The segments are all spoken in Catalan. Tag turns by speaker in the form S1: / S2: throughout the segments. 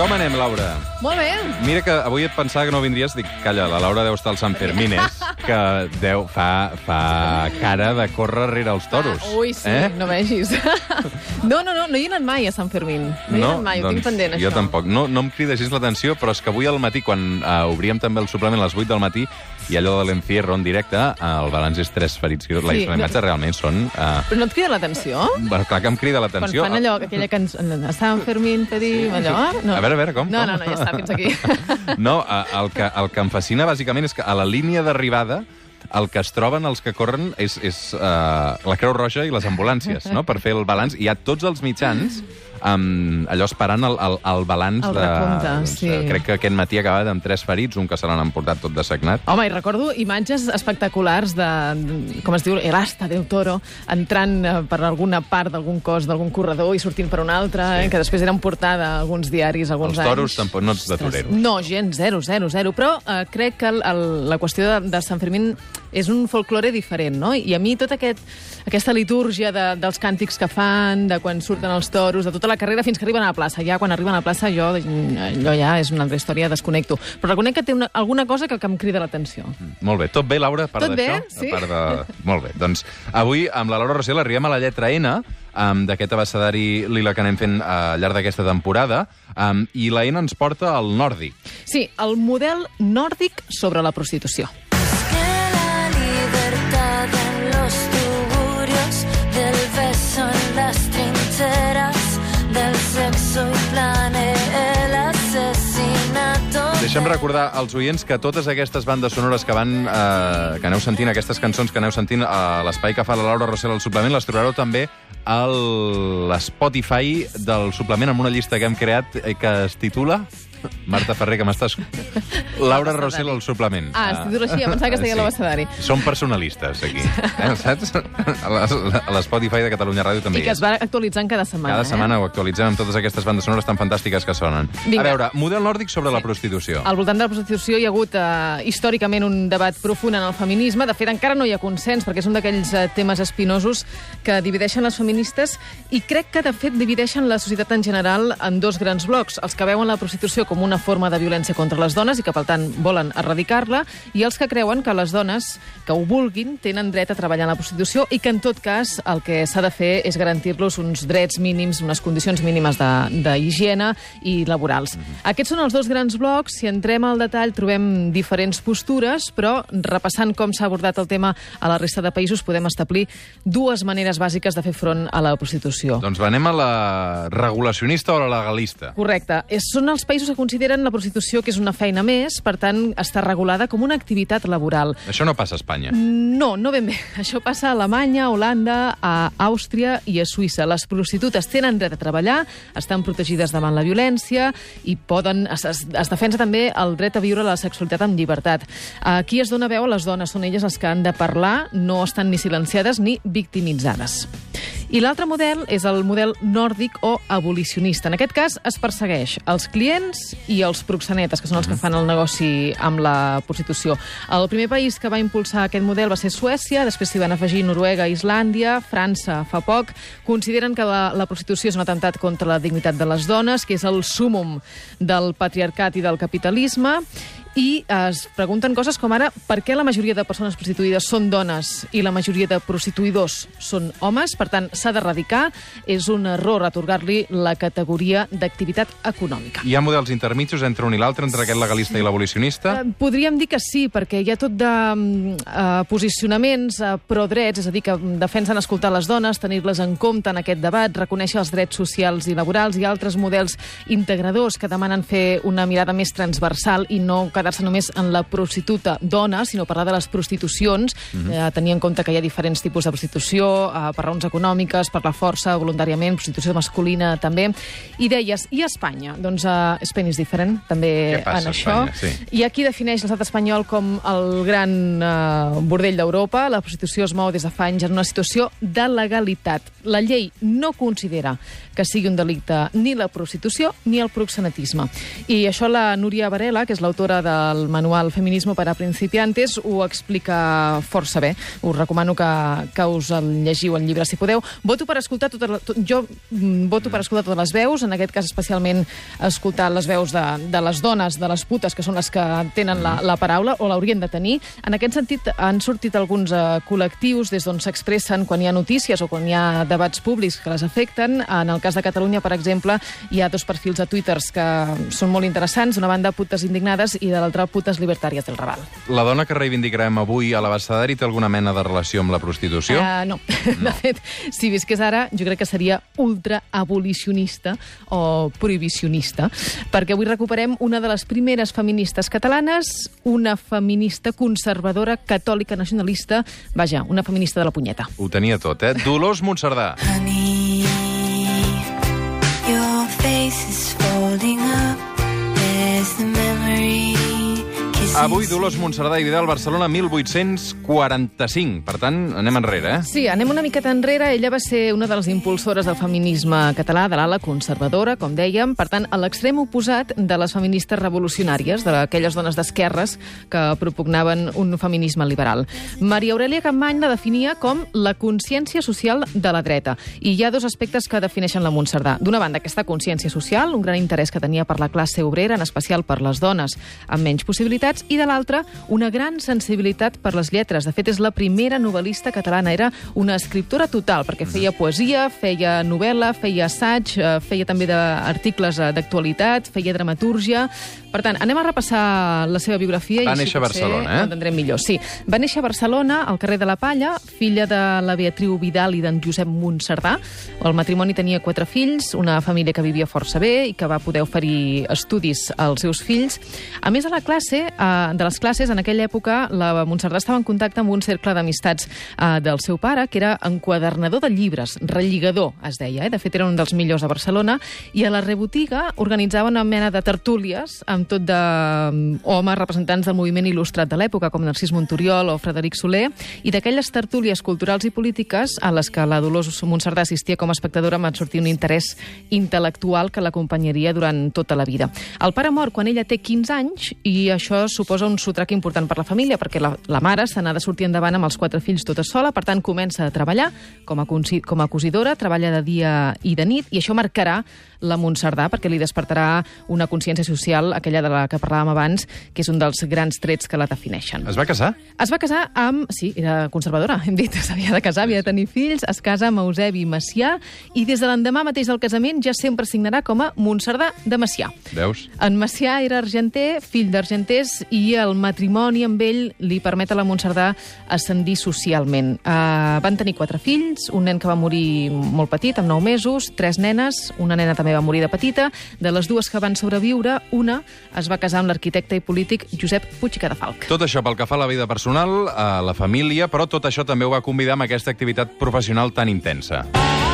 S1: Com anem, Laura?
S2: Molt bé.
S1: Mira que avui et pensava que no vindries, dic, calla, la Laura deu estar al Sant Fermines, que deu, fa, fa cara de córrer rere els toros.
S2: Ah, ui, sí,
S1: Eh?
S2: no vegis. no, no, no, no hi he anat mai a Sant Fermín. No, hi he anat mai, ho tinc pendent,
S1: jo
S2: això.
S1: tampoc. No, no em crida així l'atenció, però és que avui al matí, quan uh, obríem també el suplement a les 8 del matí, i allò de l'encierro en directe, el balanç és tres ferits. Sí, la
S2: Sí,
S1: imatge
S2: no-
S1: realment són... Uh,
S2: Però no et crida l'atenció?
S1: bueno, clar que em crida
S2: Quan
S1: l'atenció.
S2: fan allò, aquella cançó... A Sant Fermín pedim allò... ah? No.
S1: A veure, a veure, com?
S2: No,
S1: com?
S2: no, no, ja està, fins aquí.
S1: No, eh, el que, el que em fascina bàsicament és que a la línia d'arribada el que es troben els que corren és, és uh, la Creu Roja i les ambulàncies, no? per fer el balanç. Hi ha tots els mitjans um, allò esperant el, el, el balanç
S2: El
S1: de...
S2: recompte,
S1: doncs,
S2: sí.
S1: eh, Crec que aquest matí ha acabat amb tres ferits, un que se l'han emportat tot de sagnat.
S2: Home, i recordo imatges espectaculars de, de com es diu, el asta del toro, entrant eh, per alguna part d'algun cos d'algun corredor i sortint per un altre,
S1: Sí.
S2: eh, que després eren portada a alguns diaris alguns
S1: Els toros
S2: anys.
S1: tampoc no ets de torero.
S2: No, gens, zero, zero, zero. Però eh, crec que el, el, la qüestió de, de Sant Fermín és un folklore diferent, no? I a mi tota aquest, aquesta litúrgia de, dels càntics que fan, de quan surten els toros, de tota la carrera fins que arriben a la plaça. Ja quan arriben a la plaça jo, allò ja és una altra història, desconnecto. Però reconec que té una, alguna cosa que, que em crida l'atenció.
S1: Molt bé. Tot bé, Laura, a part
S2: Tot bé,
S1: d'això?
S2: sí.
S1: A part de... Molt bé. Doncs avui, amb la Laura Rossell, arribem a la lletra N, um, d'aquest abecedari lila que anem fent uh, al llarg d'aquesta temporada, um, i la N ens porta al nòrdic.
S2: Sí, el model nòrdic sobre la prostitució.
S1: Deixem recordar als oients que totes aquestes bandes sonores que van eh, que aneu sentint, aquestes cançons que aneu sentint a l'espai que fa la Laura Rossell al suplement, les trobareu també a l'Spotify del suplement amb una llista que hem creat eh, que es titula... Marta Ferrer, que m'estàs... Laura Rossell al suplement.
S2: Ah, es titula així, em pensava que es deia l'abecedari.
S1: Som personalistes, aquí. Eh, saps? A a l'Spotify de Catalunya Ràdio també
S2: I que es va actualitzant cada setmana.
S1: Cada setmana ho actualitzem amb totes aquestes bandes sonores tan fantàstiques que sonen.
S2: Vinga.
S1: A veure, model nòrdic sobre la prostitució.
S2: Eh? Al voltant de la prostitució hi ha hagut eh, històricament un debat profund en el feminisme. De fet, encara no hi ha consens, perquè és un d'aquells eh, temes espinosos que divideixen les feministes i crec que, de fet, divideixen la societat en general en dos grans blocs. Els que veuen la prostitució com una forma de violència contra les dones i que, per tant, volen erradicar-la, i els que creuen que les dones que ho vulguin tenen dret a treballar en la prostitució i que, en tot cas, el que s'ha de fer és garantir-los uns drets mínims, unes condicions mínimes de- d'higiene i laborals. Aquests són els dos grans blocs. Si entrem al detall, trobem diferents postures, però repassant com s'ha abordat el tema a la resta de països, podem establir dues maneres bàsiques de fer front a la prostitució.
S1: Doncs anem a la regulacionista o a la legalista.
S2: Correcte. Són els països que consideren la prostitució que és una feina més, per tant, està regulada com una activitat laboral.
S1: Això no passa a Espanya.
S2: No, no ben bé. Això passa a Alemanya, a Holanda, a Àustria i a Suïssa. Les prostitutes tenen dret a treballar, estan protegides davant la violència i poden, es, es, es defensa també el dret a viure la sexualitat amb llibertat. Aquí es dona veu a les dones, són elles les que han de parlar, no estan ni silenciades ni victimitzades. I l'altre model és el model nòrdic o abolicionista. En aquest cas es persegueix els clients i els proxenetes, que són els que fan el negoci amb la prostitució. El primer país que va impulsar aquest model va ser Suècia, després s'hi van afegir Noruega, Islàndia, França fa poc. Consideren que la, la prostitució és un atemptat contra la dignitat de les dones, que és el súmum del patriarcat i del capitalisme, i es pregunten coses com ara per què la majoria de persones prostituïdes són dones i la majoria de prostituïdors són homes, per tant s'ha d'erradicar, és un error atorgar-li la categoria d'activitat econòmica.
S1: Hi ha models intermitjos entre un i l'altre, entre aquest legalista i l'abolicionista?
S2: Eh, Podríem dir que sí, perquè hi ha tot de eh, posicionaments eh, pro-drets, és a dir, que defensen escoltar les dones, tenir-les en compte en aquest debat, reconèixer els drets socials i laborals. Ha altres models integradors que demanen fer una mirada més transversal i no quedar-se només en la prostituta dona, sinó parlar de les prostitucions, eh, tenir en compte que hi ha diferents tipus de prostitució, eh, per raons econòmiques, per la força, voluntàriament, prostitució masculina també. I deies, i Espanya? Doncs uh, Spain is different, també
S1: passa
S2: en això.
S1: Espanya? Sí.
S2: I aquí defineix l'estat espanyol com el gran eh, bordell d'Europa. La prostitució es mou des de fa anys en una situació de legalitat. La llei no considera que sigui un delicte ni la prostitució ni el proxenetisme. I això la Núria Varela, que és l'autora de del manual Feminismo para principiantes, ho explica força bé. Us recomano que, que us el llegiu el llibre, si podeu. Voto per escoltar totes, les- jo mm, voto per escoltar totes les veus, en aquest cas especialment escoltar les veus de, de les dones, de les putes, que són les que tenen la, la paraula, o l'haurien de tenir. En aquest sentit, han sortit alguns eh, col·lectius des d'on s'expressen quan hi ha notícies o quan hi ha debats públics que les afecten. En el cas de Catalunya, per exemple, hi ha dos perfils a Twitter que són molt interessants. D'una banda, putes indignades i de l'altra, putes libertàries del Raval.
S1: La dona que reivindicarem avui a l'abastadari té alguna mena de relació amb la prostitució?
S2: Uh, no. no. De fet, si visqués ara, jo crec que seria ultra-abolicionista o prohibicionista, perquè avui recuperem una de les primeres feministes catalanes, una feminista conservadora, catòlica, nacionalista, vaja, una feminista de la punyeta.
S1: Ho tenia tot, eh? Dolors Montcerdà.
S3: Honey,
S1: Avui Dolors Montserrat i Vidal, Barcelona, 1845. Per tant, anem enrere, eh?
S2: Sí, anem una miqueta enrere. Ella va ser una de les impulsores del feminisme català, de l'ala conservadora, com dèiem. Per tant, a l'extrem oposat de les feministes revolucionàries, d'aquelles dones d'esquerres que propugnaven un feminisme liberal. Maria Aurelia Campany la definia com la consciència social de la dreta. I hi ha dos aspectes que defineixen la Montserrat. D'una banda, aquesta consciència social, un gran interès que tenia per la classe obrera, en especial per les dones amb menys possibilitats, i de l'altra, una gran sensibilitat per les lletres. De fet, és la primera novel·lista catalana. Era una escriptora total, perquè feia poesia, feia novel·la, feia assaig, eh, feia també d'articles eh, d'actualitat, feia dramatúrgia... Per tant, anem a repassar la seva biografia.
S1: Va
S2: i
S1: néixer a Barcelona, eh?
S2: entendrem millor. Sí, va néixer a Barcelona, al carrer de la Palla, filla de la Beatriu Vidal i d'en Josep Montserdà. El matrimoni tenia quatre fills, una família que vivia força bé i que va poder oferir estudis als seus fills. A més, a la classe, eh, de les classes, en aquella època, la Montserdà estava en contacte amb un cercle d'amistats eh, del seu pare, que era enquadernador de llibres, relligador, es deia. Eh? De fet, era un dels millors de Barcelona. I a la rebotiga organitzava una mena de tertúlies amb tot de mm, homes representants del moviment il·lustrat de l'època, com Narcís Montoriol o Frederic Soler, i d'aquelles tertúlies culturals i polítiques a les que la Dolors Montserdà assistia com a espectadora m'ha sortit un interès intel·lectual que l'acompanyaria durant tota la vida. El pare mor quan ella té 15 anys i això suposa un sotrac important per la família, perquè la, la mare se n'ha de sortir endavant amb els quatre fills tota sola, per tant comença a treballar com a, com a cosidora, treballa de dia i de nit, i això marcarà la Montserdà, perquè li despertarà una consciència social, aquella de la que parlàvem abans, que és un dels grans trets que la defineixen.
S1: Es va casar?
S2: Es va casar amb... Sí, era conservadora, hem dit. S'havia de casar, havia de tenir fills. Es casa amb Eusebi Macià i des de l'endemà mateix del casament ja sempre signarà com a Montserdà de Macià.
S1: Veus?
S2: En Macià era argenter, fill d'argenters, i el matrimoni amb ell li permet a la Montserdà ascendir socialment. Uh, van tenir quatre fills, un nen que va morir molt petit, amb nou mesos, tres nenes, una nena també va morir de petita. De les dues que van sobreviure, una es va casar amb l'arquitecte i polític Josep Puig i Cadafalc.
S1: Tot això pel que fa a la vida personal, a la família, però tot això també ho va convidar amb aquesta activitat professional tan intensa. Perquè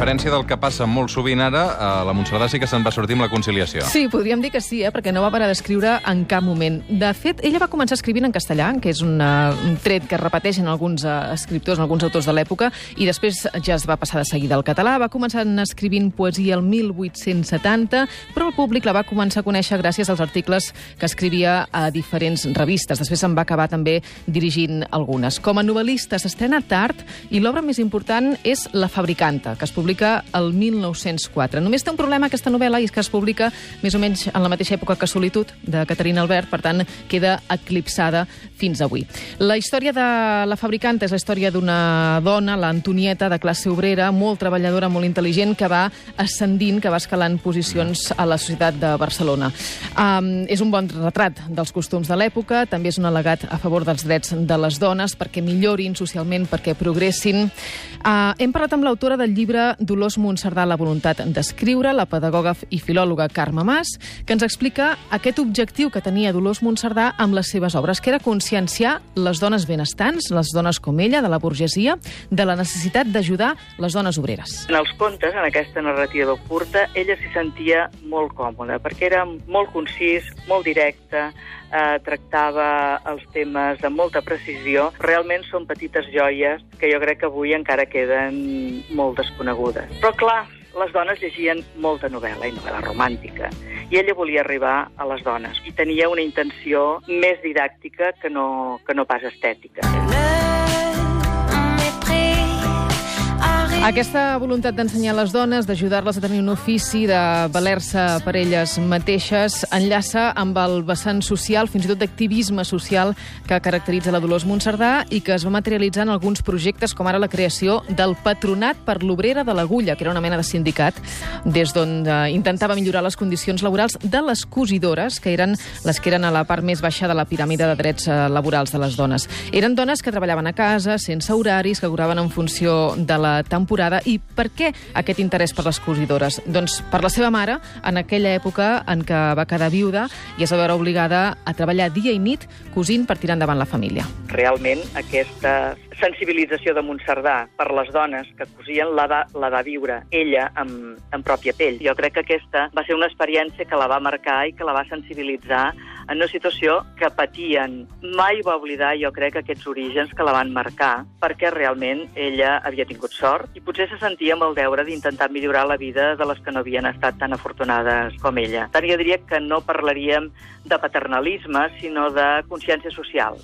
S1: diferència del que passa molt sovint ara, a la Montserrat sí que se'n va sortir amb la conciliació.
S2: Sí, podríem dir que sí, eh? perquè no va parar d'escriure en cap moment. De fet, ella va començar escrivint en castellà, que és una, un tret que repeteixen alguns uh, escriptors, alguns autors de l'època, i després ja es va passar de seguida al català. Va començar escrivint poesia el 1870, però el públic la va començar a conèixer gràcies als articles que escrivia a diferents revistes. Després se'n va acabar també dirigint algunes. Com a novel·lista s'estrena tard i l'obra més important és La fabricanta, que es publica el 1904. Només té un problema aquesta novel·la i és que es publica més o menys en la mateixa època que Solitud, de Caterina Albert, per tant, queda eclipsada fins avui. La història de La fabricanta és la història d'una dona, l'Antonieta, de classe obrera, molt treballadora, molt intel·ligent, que va ascendint, que va escalant posicions a la societat de Barcelona. Um, és un bon retrat dels costums de l'època, també és un al·legat a favor dels drets de les dones, perquè millorin socialment, perquè progressin. Uh, hem parlat amb l'autora del llibre Dolors Montserdà, La voluntat d'escriure, la pedagoga i filòloga Carme Mas, que ens explica aquest objectiu que tenia Dolors Montserdà amb les seves obres, que era conscienciar les dones benestants, les dones com ella, de la burgesia, de la necessitat d'ajudar les dones obreres.
S4: En els contes, en aquesta narrativa curta, ella s'hi sentia molt còmoda, perquè era molt concís, molt directe, eh, tractava els temes amb molta precisió. Realment són petites joies que jo crec que avui encara queden molt desconegudes. Però clar, les dones llegien molta novel·la i novel·la romàntica. I ella volia arribar a les dones i tenia una intenció més didàctica que no, que no pas estètica.
S2: Aquesta voluntat d'ensenyar les dones, d'ajudar-les a tenir un ofici, de valer-se per elles mateixes, enllaça amb el vessant social, fins i tot d'activisme social, que caracteritza la Dolors Montserdà i que es va materialitzar en alguns projectes, com ara la creació del Patronat per l'Obrera de l'Agulla, que era una mena de sindicat, des d'on eh, intentava millorar les condicions laborals de les cosidores, que eren les que eren a la part més baixa de la piràmide de drets eh, laborals de les dones. Eren dones que treballaven a casa, sense horaris, que cobraven en funció de la temporada. I per què aquest interès per les cosidores? Doncs per la seva mare, en aquella època en què va quedar viuda i es va veure obligada a treballar dia i nit cosint per tirar endavant la família.
S4: Realment, aquesta sensibilització de Montserdà per les dones que cosien la va, la va viure ella en, en pròpia pell. Jo crec que aquesta va ser una experiència que la va marcar i que la va sensibilitzar en una situació que patien. Mai va oblidar, jo crec, aquests orígens que la van marcar, perquè realment ella havia tingut sort i potser se sentia amb el deure d'intentar millorar la vida de les que no havien estat tan afortunades com ella. Tant jo diria que no parlaríem de paternalisme, sinó de consciència social.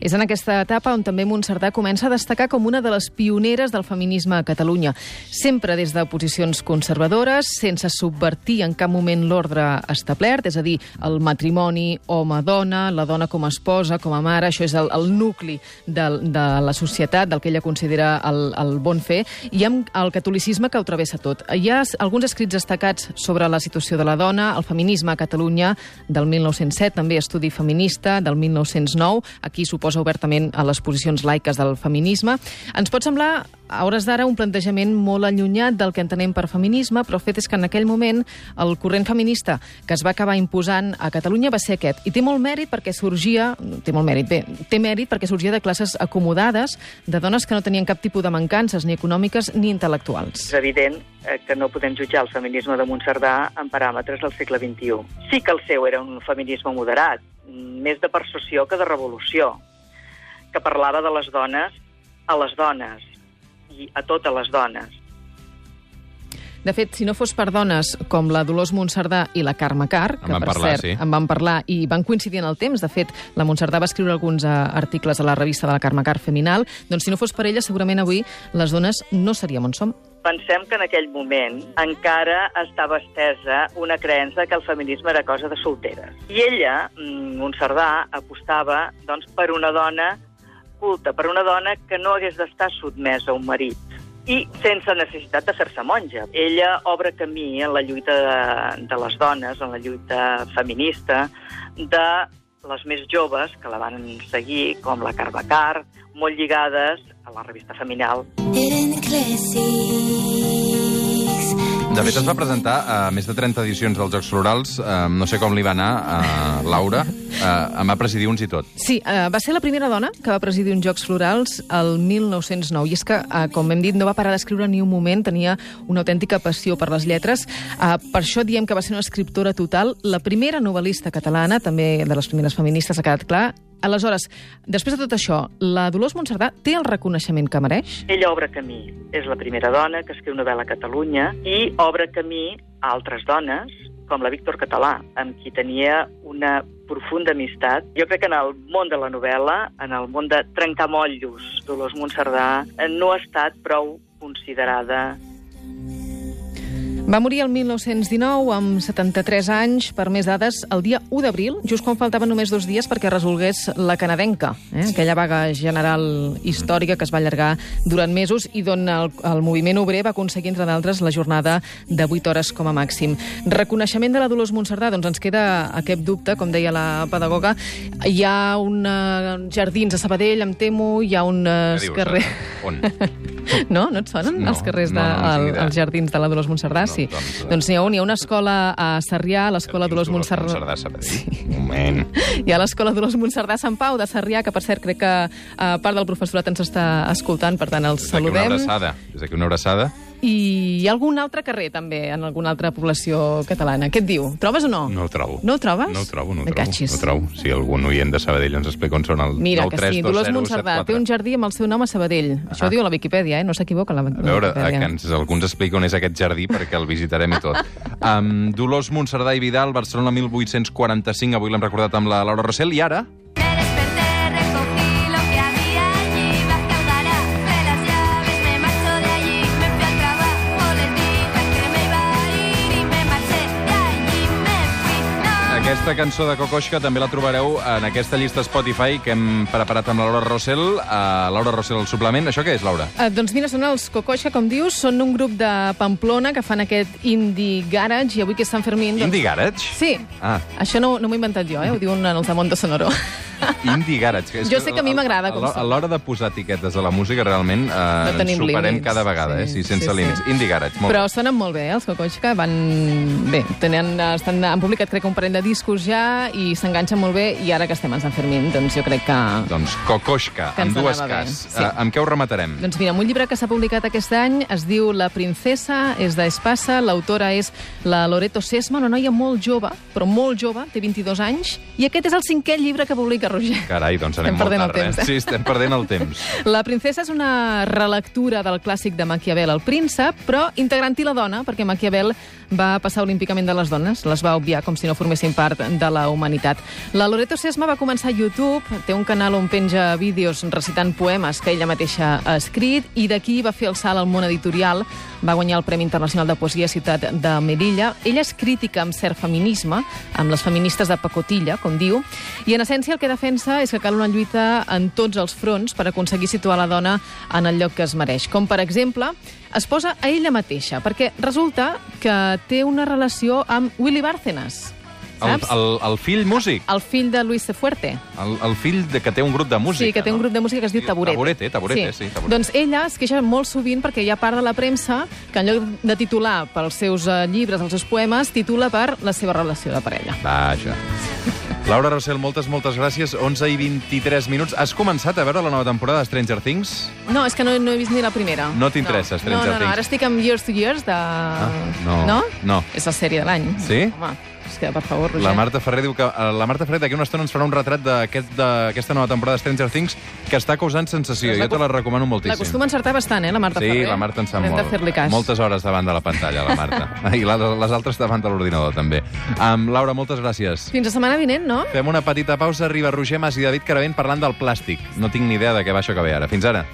S2: És en aquesta etapa on també Montserdà comença a destacar com una de les pioneres del feminisme a Catalunya. Sempre des de posicions conservadores, sense subvertir en cap moment l'ordre establert, és a dir, el matrimoni home-dona, la dona com a esposa, com a mare, això és el, el nucli de, de la societat, del que ella considera el, el bon fer, i amb el catolicisme que ho travessa tot. Hi ha alguns escrits destacats sobre la situació de la dona, el feminisme a Catalunya del 1907, també estudi feminista del 1909, aquí s'oposa obertament a les posicions laiques del feminisme. Ens pot semblar, a hores d'ara, un plantejament molt allunyat del que entenem per feminisme, però el fet és que en aquell moment el corrent feminista que es va acabar imposant a Catalunya va ser aquest. I té molt mèrit perquè sorgia... Té molt mèrit, bé, té mèrit perquè sorgia de classes acomodades, de dones que no tenien cap tipus de mancances, ni econòmiques ni intel·lectuals.
S4: És evident eh, que no podem jutjar el feminisme de Montserdà en paràmetres del segle XXI. Sí que el seu era un feminisme moderat, més de persuasió que de revolució, que parlava de les dones a les dones i a totes les dones.
S2: De fet, si no fos per dones com la Dolors Montserdà i la Carme Car, que per
S1: parlar,
S2: cert
S1: sí.
S2: en van parlar i van coincidir en el temps, de fet, la Montserdà va escriure alguns eh, articles a la revista de la Carme Car Feminal, doncs si no fos per ella, segurament avui les dones no seríem on som.
S4: Pensem que en aquell moment encara estava estesa una creença que el feminisme era cosa de solteres. I ella, mm, Montserdà, apostava doncs, per una dona culta, per una dona que no hagués d'estar sotmesa a un marit i sense necessitat de fer-se monja. Ella obre camí en la lluita de, de les dones, en la lluita feminista, de les més joves que la van seguir, com la Carbacar, molt lligades a la revista Feminal.
S3: Hidden classics.
S1: De fet, es va presentar a més de 30 edicions dels Jocs Florals. Eh, no sé com li va anar a Laura. Eh, em va presidir uns i tot.
S2: Sí, eh, va ser la primera dona que va presidir uns Jocs Florals el 1909. I és que, eh, com hem dit, no va parar d'escriure ni un moment, tenia una autèntica passió per les lletres. Eh, per això diem que va ser una escriptora total, la primera novel·lista catalana, també de les primeres feministes, ha quedat clar. Aleshores, després de tot això, la Dolors Montserdà té el reconeixement que mereix?
S4: Ella obre camí. És la primera dona que escriu novel·la a Catalunya i obre camí a altres dones, com la Víctor Català, amb qui tenia una profunda amistat. Jo crec que en el món de la novel·la, en el món de trencar motllos, Dolors Montserdà eh, no ha estat prou considerada
S2: Va morir el 1919 amb 73 anys, per més dades, el dia 1 d'abril, just quan faltaven només dos dies perquè resolgués la canadenca, eh? aquella vaga general històrica que es va allargar durant mesos i d'on el, el moviment obrer va aconseguir, entre d'altres, la jornada de 8 hores com a màxim. Reconeixement de la Dolors Montserdà, doncs ens queda aquest dubte, com deia la pedagoga. Hi ha un, uh, jardins a Sabadell, em temo, hi ha un
S1: dius,
S2: carrer...
S1: On?
S2: No? No et sonen
S1: No,
S2: els carrers de,
S1: no, no, no
S2: el, els jardins de la Dolors Montserdà?
S1: No,
S2: sí.
S1: doncs, eh.
S2: doncs n'hi ha un, hi ha una escola a Sarrià, l'escola Dolors Montserdà.
S1: Montserdà, Sabadell. Un moment.
S2: Hi ha l'escola Dolors Montserdà a Sant Pau de Sarrià, que per cert crec que uh, part del professorat ens està escoltant, per tant els
S1: Des d'aquí una
S2: saludem.
S1: abraçada. Des d'aquí una abraçada.
S2: I hi ha algun altre carrer, també, en alguna altra població catalana. Què et diu? Trobes o no?
S1: No ho trobo.
S2: No ho trobes?
S1: No ho trobo, no
S2: Me
S1: trobo. No trobo. Si algun oient de Sabadell ens explica on són el
S2: Mira,
S1: 9
S2: que
S1: 3
S2: sí,
S1: 2
S2: Dolors
S1: 0
S2: Montserrat
S1: 7
S2: té
S1: 4.
S2: un jardí amb el seu nom a Sabadell. Això
S1: Ah.
S2: diu la Viquipèdia, eh? No s'equivoca la,
S1: A veure,
S2: Viquipèdia.
S1: que ens, algú ens explica on és aquest jardí perquè el visitarem i tot. Um, Dolors Montserrat i Vidal, Barcelona 1845, avui l'hem recordat amb la Laura Rossell, i ara... Aquesta cançó de Kokoschka també la trobareu en aquesta llista Spotify que hem preparat amb la Laura Rossell, a Laura Rossell al suplement. Això què és, Laura?
S2: Eh, doncs mira, són els Cocoixa, com dius, són un grup de Pamplona que fan aquest indie garage i avui que és Sant Fermín... Doncs...
S1: Indie Garage?
S2: Sí.
S1: Ah,
S2: Això no, no m'ho he inventat jo, eh? ho diuen els de Monte Sonoro.
S1: Indie Garage. És
S2: Jo sé que a mi m'agrada com
S1: a l'hora- de posar etiquetes a la música, realment, eh,
S2: No tenim
S1: ens superem
S2: límits.
S1: cada vegada,
S2: Sí,
S1: eh? Sí, sense
S2: sí, sí.
S1: límits. Indie Garage, molt
S2: Però
S1: bé.
S2: sonen molt bé, eh? els Cocoixa van... Bé, tenen, estan, han publicat crec que un parell de discos ja i s'enganxen molt bé i ara que estem a Sant Fermín, doncs jo crec que...
S1: Doncs Kokoschka, amb dues cas.
S2: sí.
S1: Eh, amb què ho rematarem?
S2: Doncs mira, amb un llibre que s'ha publicat aquest any es diu La princesa, és d'Espasa, l'autora és la Loreto Sesma, una noia molt jove, però molt jove, té 22 anys, i aquest és el cinquè llibre que publica Roger.
S1: Carai, doncs anem
S2: Estem
S1: molt tard,
S2: temps,
S1: eh?
S2: eh?
S1: Sí, estem perdent el temps.
S2: La princesa és una relectura del clàssic de Maquiavel, El príncep, però integrant-hi la dona, perquè Maquiavel va passar olímpicament de les dones, les va obviar com si no formessin part de la humanitat. La Loreto Sesma va començar a YouTube, té un canal on penja vídeos recitant poemes que ella mateixa ha escrit, i d'aquí va fer el salt al món editorial, va guanyar el Premi Internacional de Poesia Ciutat de Melilla. Ella és crítica amb cert feminisme, amb les feministes de pacotilla, com diu, i en essència el que defensa és que cal una lluita en tots els fronts per aconseguir situar la dona en el lloc que es mereix. Com, per exemple, es posa a ella mateixa, perquè resulta que té una relació amb Willy Bárcenas,
S1: El, el, el fill músic,
S2: El fill de Luis Fuerte.
S1: el, el fill de, que té un grup de música,
S2: Sí, que té un
S1: no?
S2: grup de música que es diu
S1: Sí,
S2: Taburete.
S1: Taburete, Taburete, sí, Taburete.
S2: Doncs ella es queixa molt sovint perquè hi ha part de la premsa que en lloc de titular pels seus eh, llibres, els seus poemes, titula per la seva relació de parella.
S1: Vaja. Laura Rossell, moltes, moltes gràcies. 11 i 23 minuts. Has començat a veure la nova temporada de Stranger Things?
S2: No, és que no, no he vist ni la primera.
S1: No t'interessa,
S2: no.
S1: Stranger
S2: no, no, no,
S1: Things?
S2: ara estic amb Years to Years de...
S1: no.
S2: No?
S1: No.
S2: És la sèrie de l'any.
S1: Sí?
S2: Home, és que, per favor, Roger.
S1: La Marta Ferrer diu que eh, la Marta Ferrer d'aquí una estona ens farà un retrat d'aquest- d'aquesta nova temporada de Stranger Things que està causant sensació. Jo te la recomano moltíssim.
S2: L'acostuma a encertar bastant, eh, la Marta
S1: Sí,
S2: Ferrer.
S1: la Marta en sap
S2: Hem
S1: molt. Moltes hores davant de la pantalla, la Marta. I les, les altres davant de l'ordinador, també. Um, Laura, moltes gràcies.
S2: Fins la setmana vinent, no?
S1: Fem una petita pausa, arriba Roger Mas i David Caravent parlant del plàstic. No tinc ni idea de què va això que ve ara. Fins ara.